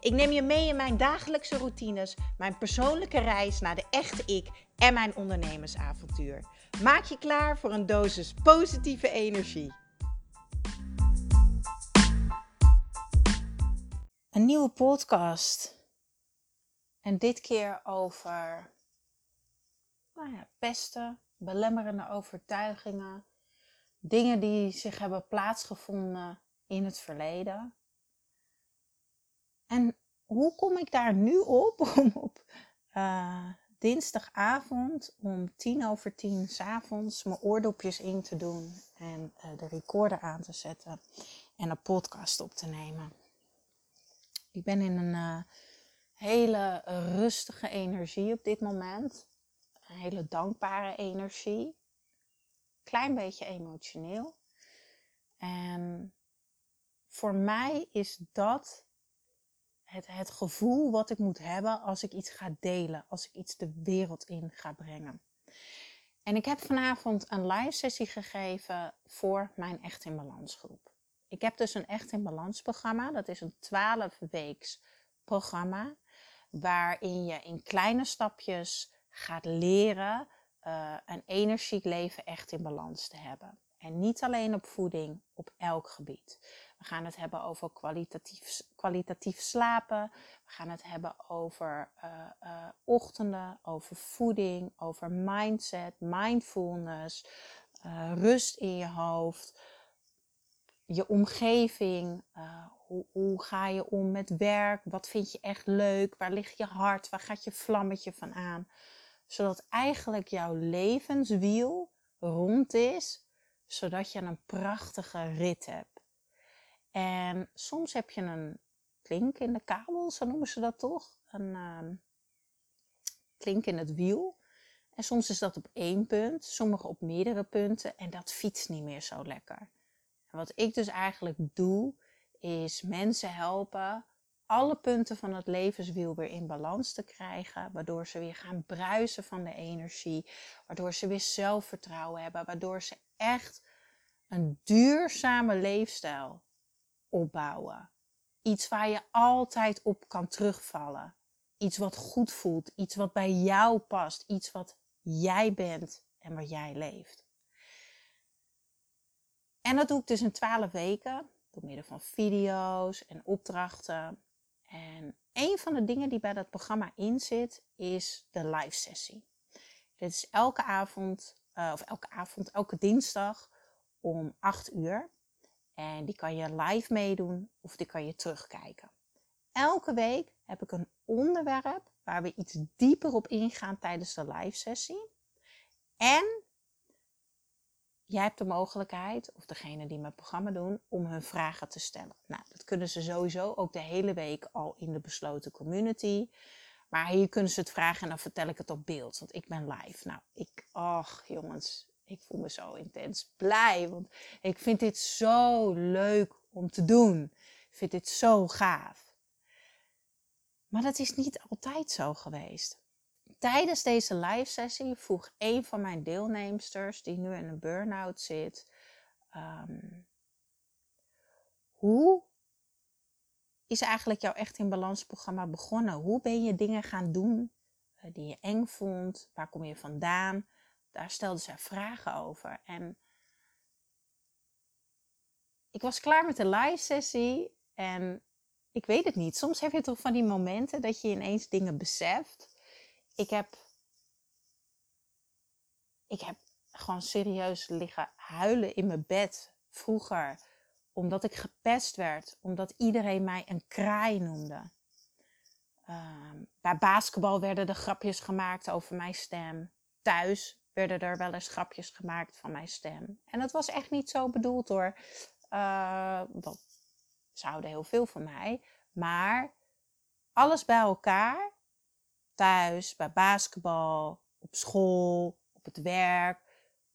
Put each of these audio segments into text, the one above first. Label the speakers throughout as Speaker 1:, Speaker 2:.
Speaker 1: Ik neem je mee in mijn dagelijkse routines, mijn persoonlijke reis naar de echte ik en mijn ondernemersavontuur. Maak je klaar voor een dosis positieve energie. Een nieuwe podcast. En dit keer over nou ja, pesten, belemmerende overtuigingen, dingen die zich hebben plaatsgevonden in het verleden. En hoe kom ik daar nu op om op uh, dinsdagavond om tien over tien s'avonds mijn oordopjes in te doen en uh, de recorder aan te zetten en een podcast op te nemen? Ik ben in een uh, hele rustige energie op dit moment. Een hele dankbare energie. Klein beetje emotioneel. En voor mij is dat het, het gevoel wat ik moet hebben als ik iets ga delen, als ik iets de wereld in ga brengen. En ik heb vanavond een live sessie gegeven voor mijn Echt in Balans groep. Ik heb dus een Echt in Balans programma. Dat is een 12 weeks programma waarin je in kleine stapjes gaat leren uh, een energiek leven echt in balans te hebben. En niet alleen op voeding, op elk gebied. We gaan het hebben over kwalitatief, kwalitatief slapen. We gaan het hebben over uh, uh, ochtenden, over voeding, over mindset, mindfulness, uh, rust in je hoofd, je omgeving. Hoe, hoe, ga je om met werk? Wat vind je echt leuk? Waar ligt je hart? Waar gaat je vlammetje van aan? Zodat eigenlijk jouw levenswiel rond is, zodat je een prachtige rit hebt. En soms heb je een klink in de kabel, zo noemen ze dat toch? Een uh, klink in het wiel. En soms is dat op één punt, sommige op meerdere punten en dat fietst niet meer zo lekker. En wat ik dus eigenlijk doe, is mensen helpen alle punten van het levenswiel weer in balans te krijgen, waardoor ze weer gaan bruisen van de energie, waardoor ze weer zelfvertrouwen hebben, waardoor ze echt een duurzame leefstijl opbouwen. Iets waar je altijd op kan terugvallen. Iets wat goed voelt, iets wat bij jou past, iets wat jij bent en wat jij leeft. En dat doe ik dus in 12 weken, door middel van video's en opdrachten. En een van de dingen die bij dat programma in zit, is de live sessie. Dit is elke avond, uh, of elke avond, elke dinsdag om 8 uur. En die kan je live meedoen of die kan je terugkijken. Elke week heb ik een onderwerp waar we iets dieper op ingaan tijdens de live sessie. En jij hebt de mogelijkheid, of degene die mijn programma doen, om hun vragen te stellen. Nou, dat kunnen ze sowieso ook de hele week al in de besloten community. Maar hier kunnen ze het vragen en dan vertel ik het op beeld, want ik ben live. Nou, ik, ach jongens, ik voel me zo intens blij. Want ik vind dit zo leuk om te doen. Ik vind dit zo gaaf. Maar dat is niet altijd zo geweest. Tijdens deze live sessie vroeg een van mijn deelnemsters, die nu in een burn-out zit, um, hoe is eigenlijk jouw Echt in Balans programma begonnen? Hoe ben je dingen gaan doen uh, die je eng vond? Waar kom je vandaan? Daar stelde zij vragen over. En ik was klaar met de live sessie en ik weet het niet. Soms heb je toch van die momenten dat je ineens dingen beseft. Ik heb, ik heb gewoon serieus liggen huilen in mijn bed vroeger. Omdat ik gepest werd. Omdat iedereen mij een kraai noemde. Uh, bij basketbal werden er grapjes gemaakt over mijn stem. Thuis werden er wel eens grapjes gemaakt van mijn stem. En dat was echt niet zo bedoeld hoor. Uh, want ze houden heel veel van mij. Maar alles bij elkaar, thuis, bij basketbal, op school, op het werk.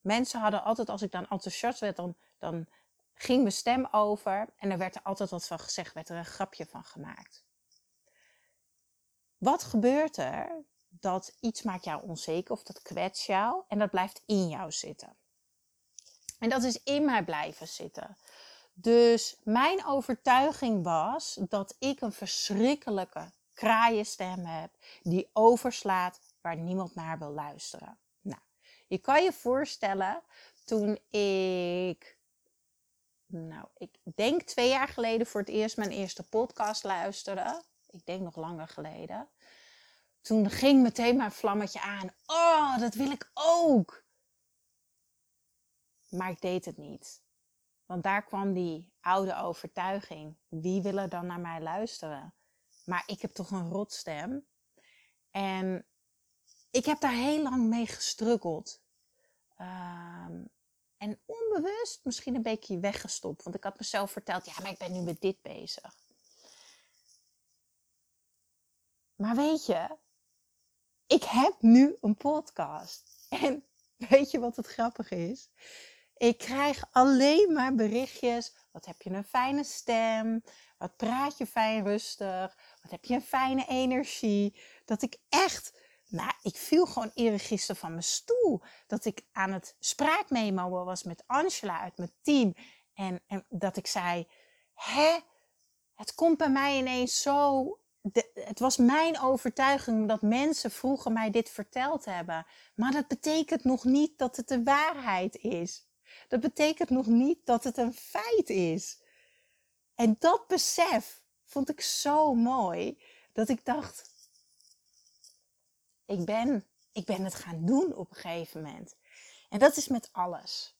Speaker 1: Mensen hadden altijd, als ik dan enthousiast werd, dan, dan ging mijn stem over en er werd er altijd wat van gezegd, werd er een grapje van gemaakt. Wat gebeurt er? Dat iets maakt jou onzeker of dat kwets jou en dat blijft in jou zitten. En dat is in mij blijven zitten. Dus mijn overtuiging was dat ik een verschrikkelijke kraaienstem heb die overslaat waar niemand naar wil luisteren. Nou, je kan je voorstellen toen ik, nou, ik denk twee jaar geleden voor het eerst mijn eerste podcast luisterde. Ik denk nog langer geleden. Toen ging meteen mijn vlammetje aan. Oh, dat wil ik ook. Maar ik deed het niet. Want daar kwam die oude overtuiging. Wie wil er dan naar mij luisteren? Maar ik heb toch een rotstem. En ik heb daar heel lang mee gestruggeld. Um, en onbewust misschien een beetje weggestopt. Want ik had mezelf verteld, ja, maar ik ben nu met dit bezig. Maar weet je, ik heb nu een podcast. En weet je wat het grappige is? Ik krijg alleen maar berichtjes. Wat heb je een fijne stem? Wat praat je fijn rustig? Wat heb je een fijne energie? Dat ik echt, nou, ik viel gewoon eergisteren van mijn stoel. Dat ik aan het spraakmemo was met Angela uit mijn team. En, en dat ik zei, hè? Het komt bij mij ineens zo het was mijn overtuiging dat mensen vroeger mij dit verteld hebben. Maar dat betekent nog niet dat het de waarheid is. Dat betekent nog niet dat het een feit is. En dat besef vond ik zo mooi dat ik dacht: ik ben, ik ben het gaan doen op een gegeven moment. En dat is met alles.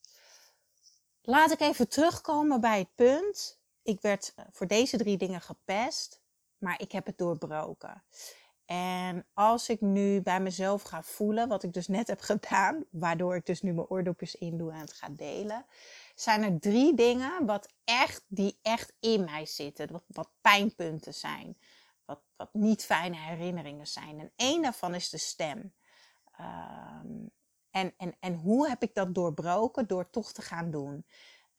Speaker 1: Laat ik even terugkomen bij het punt. Ik werd eh, voor deze drie dingen gepest maar ik heb het doorbroken. En als ik nu bij mezelf ga voelen, wat ik dus net heb gedaan, waardoor ik dus nu mijn oordopjes indoe en het ga delen, zijn er drie dingen wat echt, die echt in mij zitten, wat, wat pijnpunten zijn, wat, wat niet fijne herinneringen zijn. En één daarvan is de stem. Ehm, en, en, en hoe heb ik dat doorbroken? Door toch te gaan doen.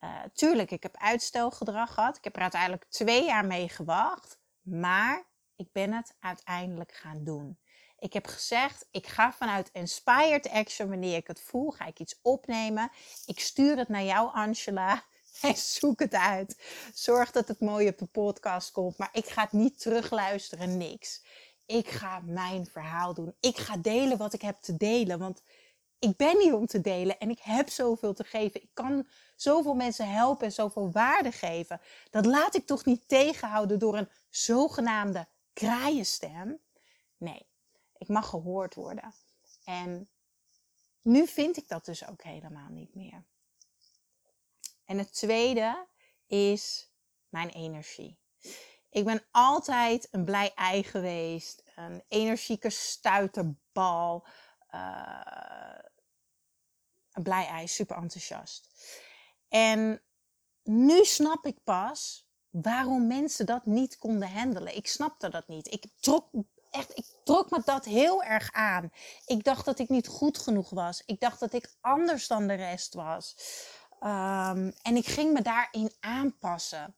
Speaker 1: Uh, tuurlijk, ik heb uitstelgedrag gehad. Ik heb er uiteindelijk twee jaar mee gewacht. Maar ik ben het uiteindelijk gaan doen. Ik heb gezegd, ik ga vanuit inspired action, wanneer ik het voel, ga ik iets opnemen. Ik stuur het naar jou, Angela. En zoek het uit. Zorg dat het mooi op de podcast komt. Maar ik ga het niet terugluisteren, niks. Ik ga mijn verhaal doen. Ik ga delen wat ik heb te delen. Want ik ben hier om te delen en ik heb zoveel te geven. Ik kan zoveel mensen helpen en zoveel waarde geven. Dat laat ik toch niet tegenhouden door een zogenaamde kraaienstem. Nee, ik mag gehoord worden. En nu vind ik dat dus ook helemaal niet meer. En het tweede is mijn energie. Ik ben altijd een blij ei geweest, een energieke stuiterbal. Uh, een blij ei, super enthousiast. En nu snap ik pas waarom mensen dat niet konden handelen. Ik snapte dat niet. Ik trok echt, ik trok me dat heel erg aan. Ik dacht dat ik niet goed genoeg was. Ik dacht dat ik anders dan de rest was. Um, en ik ging me daarin aanpassen.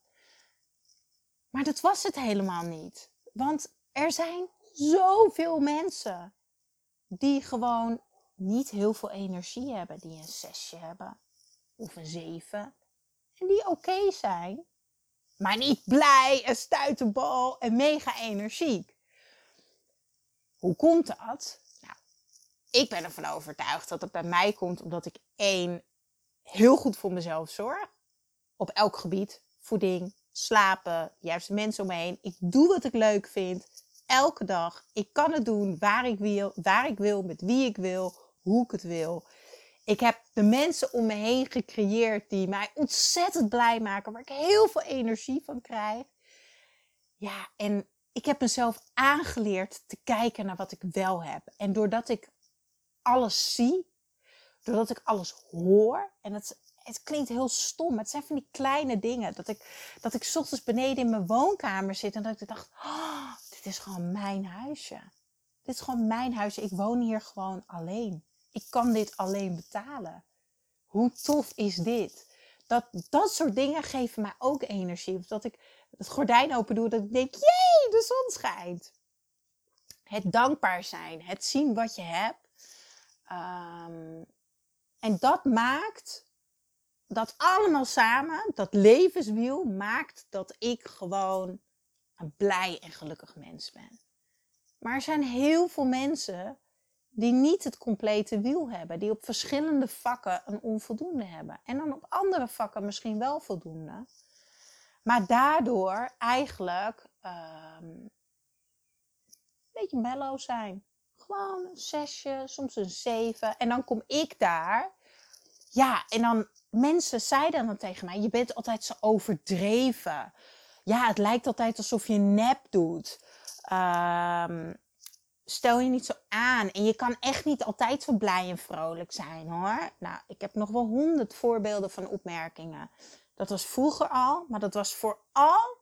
Speaker 1: Maar dat was het helemaal niet. Want er zijn zoveel mensen die gewoon niet heel veel energie hebben, die een zesje hebben of een zeven. En die oké zijn, maar niet blij, een stuiterbal en mega energiek. Hoe komt dat? Nou, ik ben ervan overtuigd dat het bij mij komt omdat ik één heel goed voor mezelf zorg. Op elk gebied. Voeding, slapen, juiste mensen om me heen. Ik doe wat ik leuk vind. Elke dag. Ik kan het doen waar ik wil, waar ik wil, met wie ik wil hoe ik het wil. Ik heb de mensen om me heen gecreëerd die mij ontzettend blij maken, waar ik heel veel energie van krijg. Ja, en ik heb mezelf aangeleerd te kijken naar wat ik wel heb. En doordat ik alles zie, doordat ik alles hoor, en het, het klinkt heel stom, het zijn van die kleine dingen. Dat ik, dat ik ochtends beneden in mijn woonkamer zit en dat ik dacht, oh, dit is gewoon mijn huisje. Dit is gewoon mijn huis. Ik woon hier gewoon alleen. Ik kan dit alleen betalen. Hoe tof is dit? Dat, dat soort dingen geven mij ook energie. Dat ik het gordijn open doe, dat ik denk, jee, de zon schijnt. Het dankbaar zijn, het zien wat je hebt. Ehm, en dat maakt, dat allemaal samen, dat levenswiel maakt dat ik gewoon een blij en gelukkig mens ben. Maar er zijn heel veel mensen die niet het complete wiel hebben, die op verschillende vakken een onvoldoende hebben. En dan op andere vakken misschien wel voldoende. Maar daardoor eigenlijk um, een beetje mellow zijn. Gewoon een zesje, soms een zeven. En dan kom ik daar. Ja, en dan mensen zeiden dan tegen mij: Je bent altijd zo overdreven. Ja, het lijkt altijd alsof je nep doet. Um, stel je niet zo aan. En je kan echt niet altijd zo blij en vrolijk zijn hoor. Nou, ik heb nog wel honderd voorbeelden van opmerkingen. Dat was vroeger al, maar dat was vooral,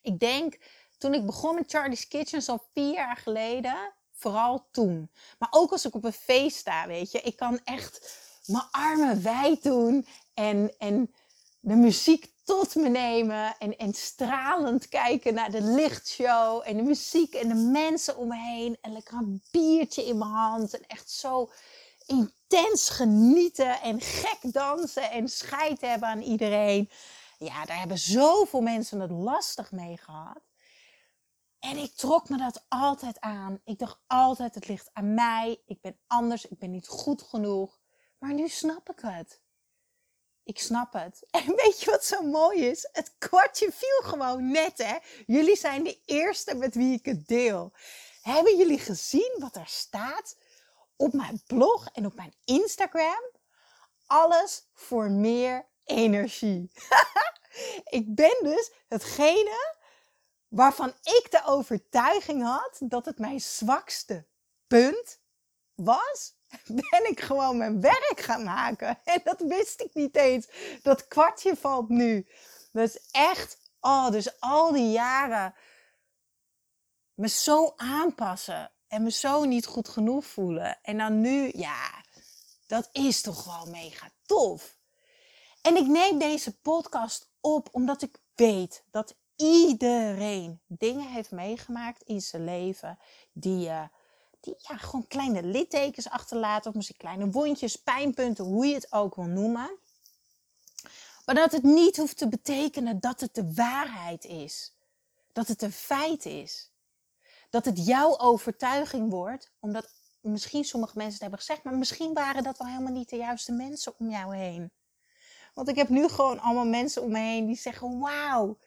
Speaker 1: ik denk, toen ik begon met Charlie's Kitchen, zo'n vier jaar geleden. Vooral toen. Maar ook als ik op een feest sta, weet je. Ik kan echt mijn armen wijd doen en, en de muziek tot me nemen en, en stralend kijken naar de lichtshow en de muziek en de mensen om me heen en lekker een biertje in mijn hand en echt zo intens genieten en gek dansen en scheid hebben aan iedereen. Ja, daar hebben zoveel mensen het lastig mee gehad. En ik trok me dat altijd aan. Ik dacht altijd, het ligt aan mij. Ik ben anders, ik ben niet goed genoeg. Maar nu snap ik het. Ik snap het. En weet je wat zo mooi is? Het kwartje viel gewoon net, hè? Jullie zijn de eerste met wie ik het deel. Hebben jullie gezien wat er staat op mijn blog en op mijn Instagram? Alles voor meer energie. ik ben dus hetgene waarvan ik de overtuiging had dat het mijn zwakste punt was ben ik gewoon mijn werk gaan maken. En dat wist ik niet eens. Dat kwartje valt nu. Dus echt, oh, dus al die jaren me zo aanpassen en me zo niet goed genoeg voelen. En dan nu, ja, dat is toch wel mega tof. En ik neem deze podcast op omdat ik weet dat iedereen dingen heeft meegemaakt in zijn leven die je die ja, gewoon kleine littekens achterlaten. Of misschien kleine wondjes, pijnpunten, hoe je het ook wil noemen. Maar dat het niet hoeft te betekenen dat het de waarheid is. Dat het een feit is. Dat het jouw overtuiging wordt, omdat misschien sommige mensen het hebben gezegd, maar misschien waren dat wel helemaal niet de juiste mensen om jou heen. Want ik heb nu gewoon allemaal mensen om me heen die zeggen: Wauw,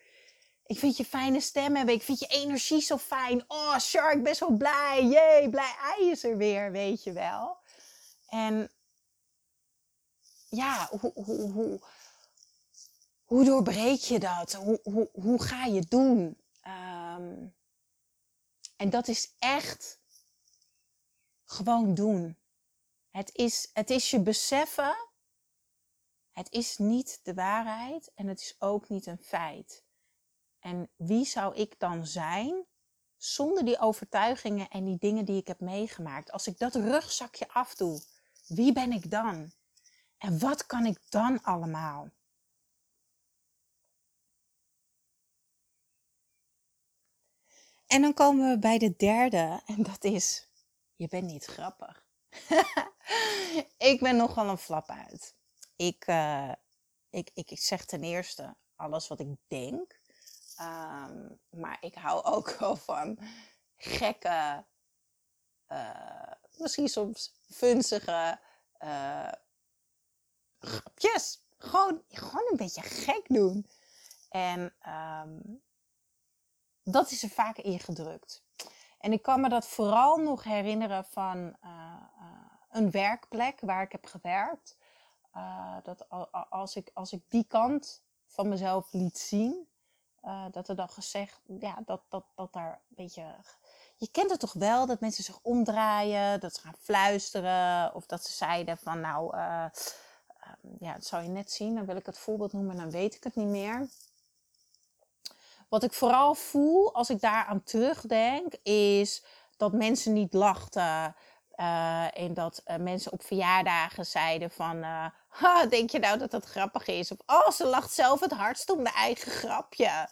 Speaker 1: ik vind je fijne stem hebben. Ik vind je energie zo fijn. Oh, Shark, ben zo blij. Jee, blij ei is er weer, weet je wel. En ja, hoe, hoe, hoe, hoe doorbreek je dat? Hoe, hoe, hoe ga je doen? Um, en dat is echt gewoon doen. Het is, het is je beseffen. Het is niet de waarheid en het is ook niet een feit. En wie zou ik dan zijn zonder die overtuigingen en die dingen die ik heb meegemaakt? Als ik dat rugzakje afdoe, wie ben ik dan? En wat kan ik dan allemaal? En dan komen we bij de derde, en dat is: je bent niet grappig. ik ben nogal een flap uit. Ik, uh, ik, ik zeg ten eerste alles wat ik denk. Ehm, maar ik hou ook wel van gekke, uh, misschien soms funzige uh, grapjes. Gewoon, gewoon een beetje gek doen. En um, dat is er vaak ingedrukt. En ik kan me dat vooral nog herinneren van uh, een werkplek waar ik heb gewerkt. dat als ik, als ik die kant van mezelf liet zien, uh, dat er dan gezegd, ja, dat, dat, dat daar een beetje. Je kent het toch wel dat mensen zich omdraaien, dat ze gaan fluisteren, of dat ze zeiden van, nou, uh, ja, dat zou je net zien, dan wil ik het voorbeeld noemen, dan weet ik het niet meer. Wat ik vooral voel als ik daaraan terugdenk, is dat mensen niet lachten. Uh, en dat uh, mensen op verjaardagen zeiden van... Denk je nou dat dat grappig is? Of, oh, ze lacht zelf het hardst om de eigen grapje.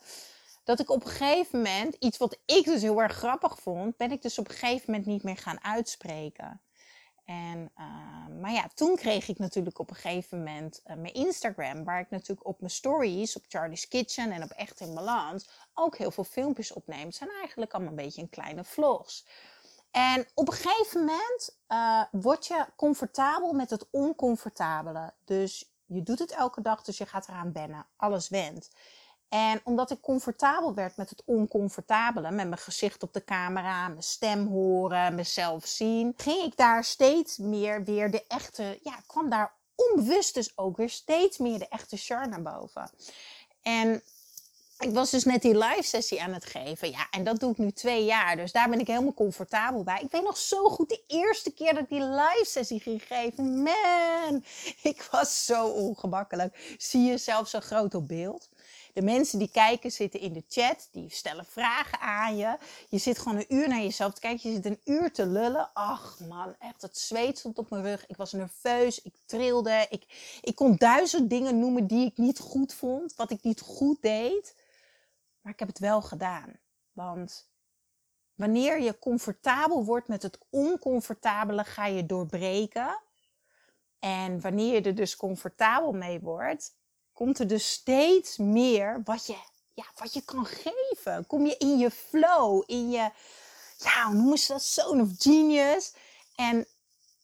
Speaker 1: Dat ik op een gegeven moment, iets wat ik dus heel erg grappig vond... ben ik dus op een gegeven moment niet meer gaan uitspreken. En, maar ja, toen kreeg ik natuurlijk op een gegeven moment mijn Instagram... waar ik natuurlijk op mijn stories, op Charlie's Kitchen en op Echt in Balans... ook heel veel filmpjes opneem. Het zijn eigenlijk allemaal een beetje een kleine vlogs... En op een gegeven moment uh, word je comfortabel met het oncomfortabele. Dus je doet het elke dag, dus je gaat eraan wennen. Alles went. En omdat ik comfortabel werd met het oncomfortabele, met mijn gezicht op de camera, mijn stem horen, mezelf zien, ging ik daar steeds meer weer de echte, ja, kwam daar onbewust dus ook weer steeds meer de echte Char naar boven. En ik was dus net die live sessie aan het geven. Ja, en dat doe ik nu twee jaar. Dus daar ben ik helemaal comfortabel bij. Ik weet nog zo goed de eerste keer dat ik die live sessie ging geven. Man, ik was zo ongemakkelijk. Zie je zelf zo groot op beeld? De mensen die kijken zitten in de chat, die stellen vragen aan je. Je zit gewoon een uur naar jezelf te kijken. Je zit een uur te lullen. Ach man, echt, het zweet stond op mijn rug. Ik was nerveus, ik trilde. Ik, ik kon duizend dingen noemen die ik niet goed vond, wat ik niet goed deed. Maar ik heb het wel gedaan. Want wanneer je comfortabel wordt met het oncomfortabele, ga je doorbreken. En wanneer je er dus comfortabel mee wordt, komt er dus steeds meer wat je, ja, wat je kan geven. Kom je in je flow, in je, ja, hoe noemen ze dat? Zone of genius. En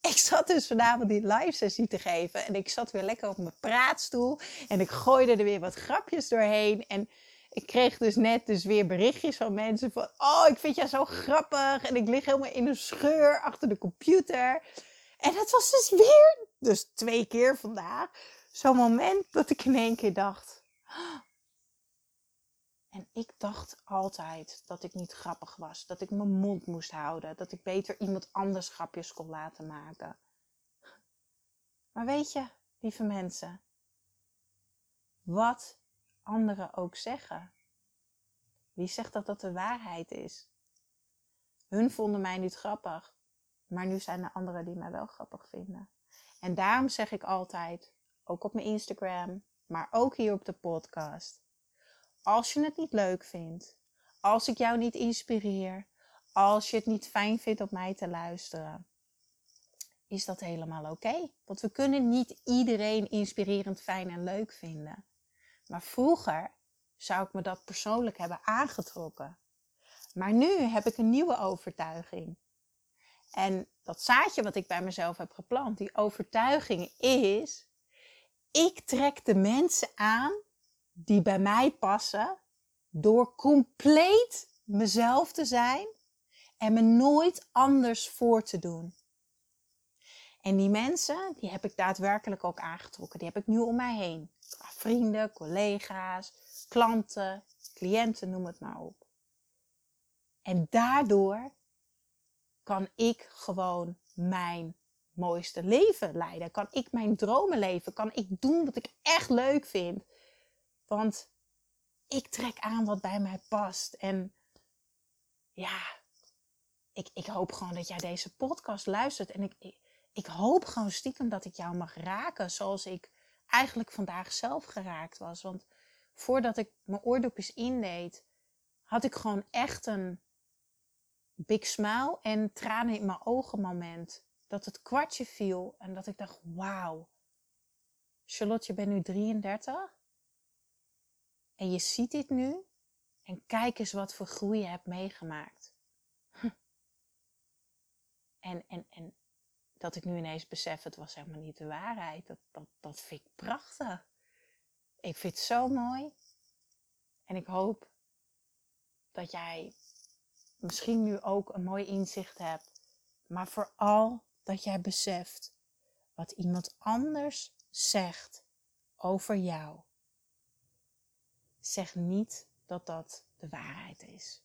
Speaker 1: ik zat dus vanavond die live sessie te geven. En ik zat weer lekker op mijn praatstoel. En ik gooide er weer wat grapjes doorheen. En ik kreeg dus net dus weer berichtjes van mensen van... Oh, ik vind jou zo grappig. En ik lig helemaal in een scheur achter de computer. En dat was dus weer, dus twee keer vandaag, zo'n moment dat ik in één keer dacht... En ik dacht altijd dat ik niet grappig was. Dat ik mijn mond moest houden. Dat ik beter iemand anders grapjes kon laten maken. Maar weet je, lieve mensen. Wat anderen ook zeggen. Wie zegt dat dat de waarheid is? Hun vonden mij niet grappig, maar nu zijn er anderen die mij wel grappig vinden. En daarom zeg ik altijd, ook op mijn Instagram, maar ook hier op de podcast. Als je het niet leuk vindt, als ik jou niet inspireer, als je het niet fijn vindt om mij te luisteren, is dat helemaal oké. Want we kunnen niet iedereen inspirerend, fijn en leuk vinden. Maar vroeger zou ik me dat persoonlijk hebben aangetrokken. Maar nu heb ik een nieuwe overtuiging. En dat zaadje wat ik bij mezelf heb geplant, die overtuiging is: ik trek de mensen aan die bij mij passen door compleet mezelf te zijn en me nooit anders voor te doen. En die mensen, die heb ik daadwerkelijk ook aangetrokken. Die heb ik nu om mij heen vrienden, collega's, klanten, cliënten, noem het maar op. En daardoor kan ik gewoon mijn mooiste leven leiden. Kan ik mijn dromen leven. Kan ik doen wat ik echt leuk vind. Want ik trek aan wat bij mij past. En ja, ik, ik hoop gewoon dat jij deze podcast luistert. En ik, ik, ik hoop gewoon stiekem dat ik jou mag raken zoals ik eigenlijk vandaag zelf geraakt was. Want voordat ik mijn oordopjes indeed, had ik gewoon echt een big smile en tranen in mijn ogen moment. Dat het kwartje viel en dat ik dacht, wauw. Charlotte, je bent nu 33. En je ziet dit nu. En kijk eens wat voor groei je hebt meegemaakt. En, en, en dat ik nu ineens besef, het was helemaal niet de waarheid. Dat, dat, dat vind ik prachtig. Ik vind het zo mooi. En ik hoop dat jij misschien nu ook een mooi inzicht hebt. Maar vooral dat jij beseft wat iemand anders zegt over jou. Zeg niet dat dat de waarheid is.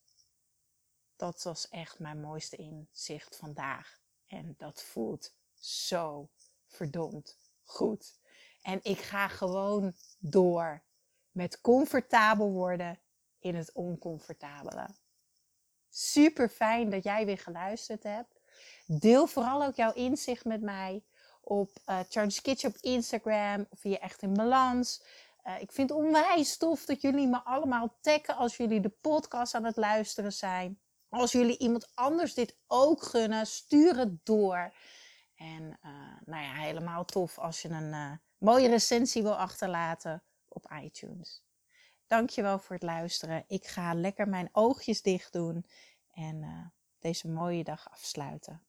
Speaker 1: Dat was echt mijn mooiste inzicht vandaag. En dat voelt zo verdomd goed. En ik ga gewoon door met comfortabel worden in het oncomfortabele. Super fijn dat jij weer geluisterd hebt. Deel vooral ook jouw inzicht met mij op uh, Charles Kitchen op Instagram of via Echt in Balans. Uh, ik vind het onwijs tof dat jullie me allemaal taggen als jullie de podcast aan het luisteren zijn. Als jullie iemand anders dit ook gunnen, stuur het door. En uh, nou ja, helemaal tof als je een mooie recensie wil achterlaten op iTunes. Dankjewel voor het luisteren. Ik ga lekker mijn oogjes dicht doen en deze mooie dag afsluiten.